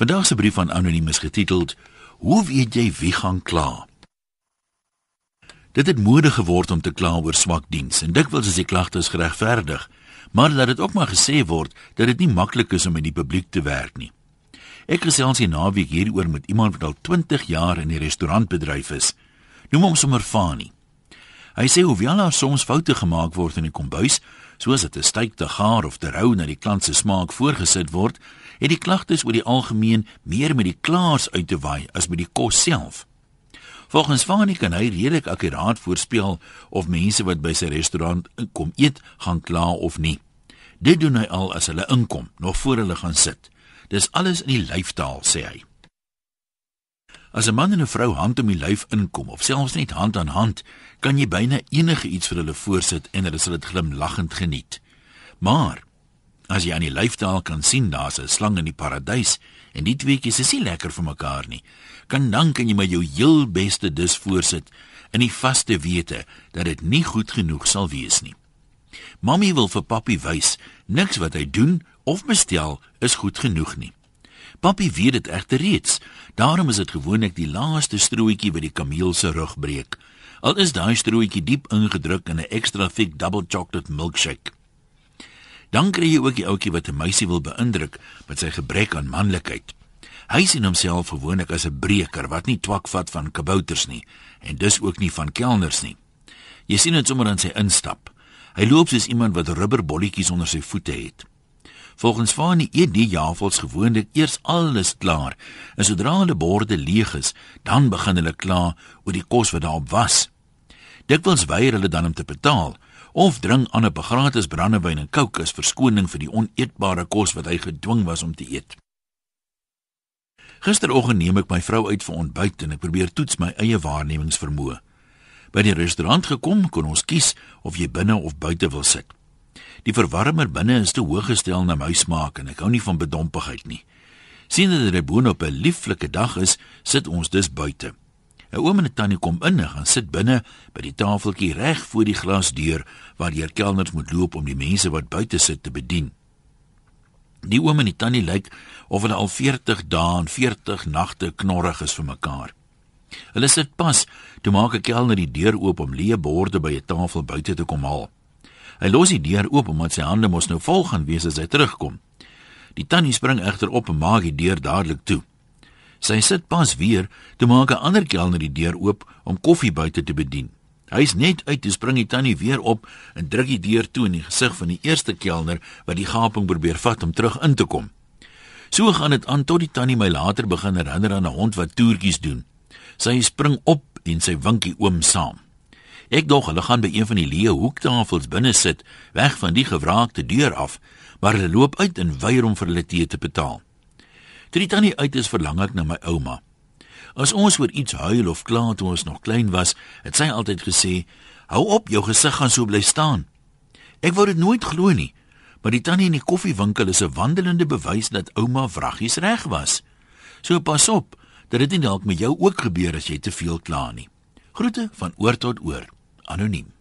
Vandag se brief van anoniem is getiteld Hoe weet jy wie gaan kla? Dit het mode geword om te kla oor swak diens en dikwels is die klagtes geregverdig, maar laat dit ook maar gesê word dat dit nie maklik is om in die publiek te werk nie. Ek gesels hier naweek hieroor met iemand wat al 20 jaar in die restaurantbedryf is. Noem hom sommer Fani. Hy sê hoewel daar soms foute gemaak word in die kombuis, soos dit 'n steak te gaar of te rou na die klant se smaak voorgesit word, het die klagtes oor die algemeen meer met die klaars uit te waai as met die kos self. Volgens Fani kan hy redelik akkuraat voorspel of mense wat by sy restaurant kom eet, gaan kla of nie. Dit doen hy al as hulle inkom, nog voor hulle gaan sit. Dis alles in die lyfstaal, sê hy. As 'n man en 'n vrou hand om die lyf inkom of selfs net hand aan hand, kan jy byna enige iets vir hulle voorsit en hulle sal dit glimlaggend geniet. Maar as jy aan die lyfstaal kan sien daar's 'n slang in die paradys en die tweeetjies is nie lekker vir mekaar nie, kan dan kan jy maar jou heel beste dis voorsit in die vaste wete dat dit nie goed genoeg sal wees nie. Mamy wil vir papi wys, niks wat hy doen of bestel is goed genoeg nie. Papi weet dit egter reeds. Daarom is dit gewoonlik die laaste strooitjie wat die kameel se rug breek. Al is daai strooitjie diep ingedruk in 'n extra thick double chocolate milkshake. Dan kry jy ook die ouetjie wat 'n meisie wil beïndruk met sy gebrek aan manlikheid. Hy sien homself gewoonlik as 'n breker wat nie twak vat van kabouters nie en dus ook nie van kelners nie. Jy sien dit sommer aan sy instap. Hy loop soos iemand wat rubberbolletjies onder sy voete het. Volgens Fani eet die jafels gewoonlik eers alles klaar. En sodra hulle borde leeg is, dan begin hulle kla oor die kos wat daarop was. Dikwels weier hulle dan om te betaal of drink aan 'n gratis brandewyn en kook as verskoning vir die oneetbare kos wat hy gedwing was om te eet. Gisteroggend neem ek my vrou uit vir ontbyt en ek probeer toets my eie waarnemingsvermoë. By die restaurant gekom kon ons kies of jy binne of buite wil sit. Die verwarmer binne is te hoog gestel na my smaak en ek hou nie van bedompigheid nie. Sien dat dit boonop 'n lieflike dag is, sit ons dus buite. 'n Oom en 'n tannie kom in en gaan sit binne by die tafeltjie reg voor die glasdeur waar die kelners moet loop om die mense wat buite sit te bedien. Die oom en die tannie lyk of hulle al 40 dae en 40 nagte knorrig is vir mekaar. Hulle sit pas toe maak 'n kelner die deur oop om leë borde by 'n tafel buite te kom haal. Hy los die deur oop omdat sy hande mos nou vol gaan wees as hy terugkom. Die tannie spring egter op en maak die deur dadelik toe. Sy sit pas weer toe maak 'n ander kelner die deur oop om koffie buite te bedien. Hy's net uit toe spring die tannie weer op en druk die deur toe in die gesig van die eerste kelner wat die gaping probeer vat om terug in te kom. So gaan dit aan tot die tannie my later begin herinner aan 'n hond wat toertjies doen. Sy spring op en sy winkie oom saam. Ek dog hulle gaan by een van die leë hoektafels binne sit, weg van die gewraakte deur af, maar hulle loop uit en weier om vir hulle tee te betaal. Toe die tannie uit is, verlang ek na my ouma. As ons oor iets huil of kla toe ons nog klein was, het sy altyd gesê: "Hou op, jou gesig gaan so bly staan." Ek wou dit nooit glo nie, maar die tannie in die koffiewinkel is 'n wandelende bewys dat ouma vraggies reg was. So pas op dat dit nie dalk met jou ook gebeur as jy te veel kla nie. Groete van oor tot oor anoniem.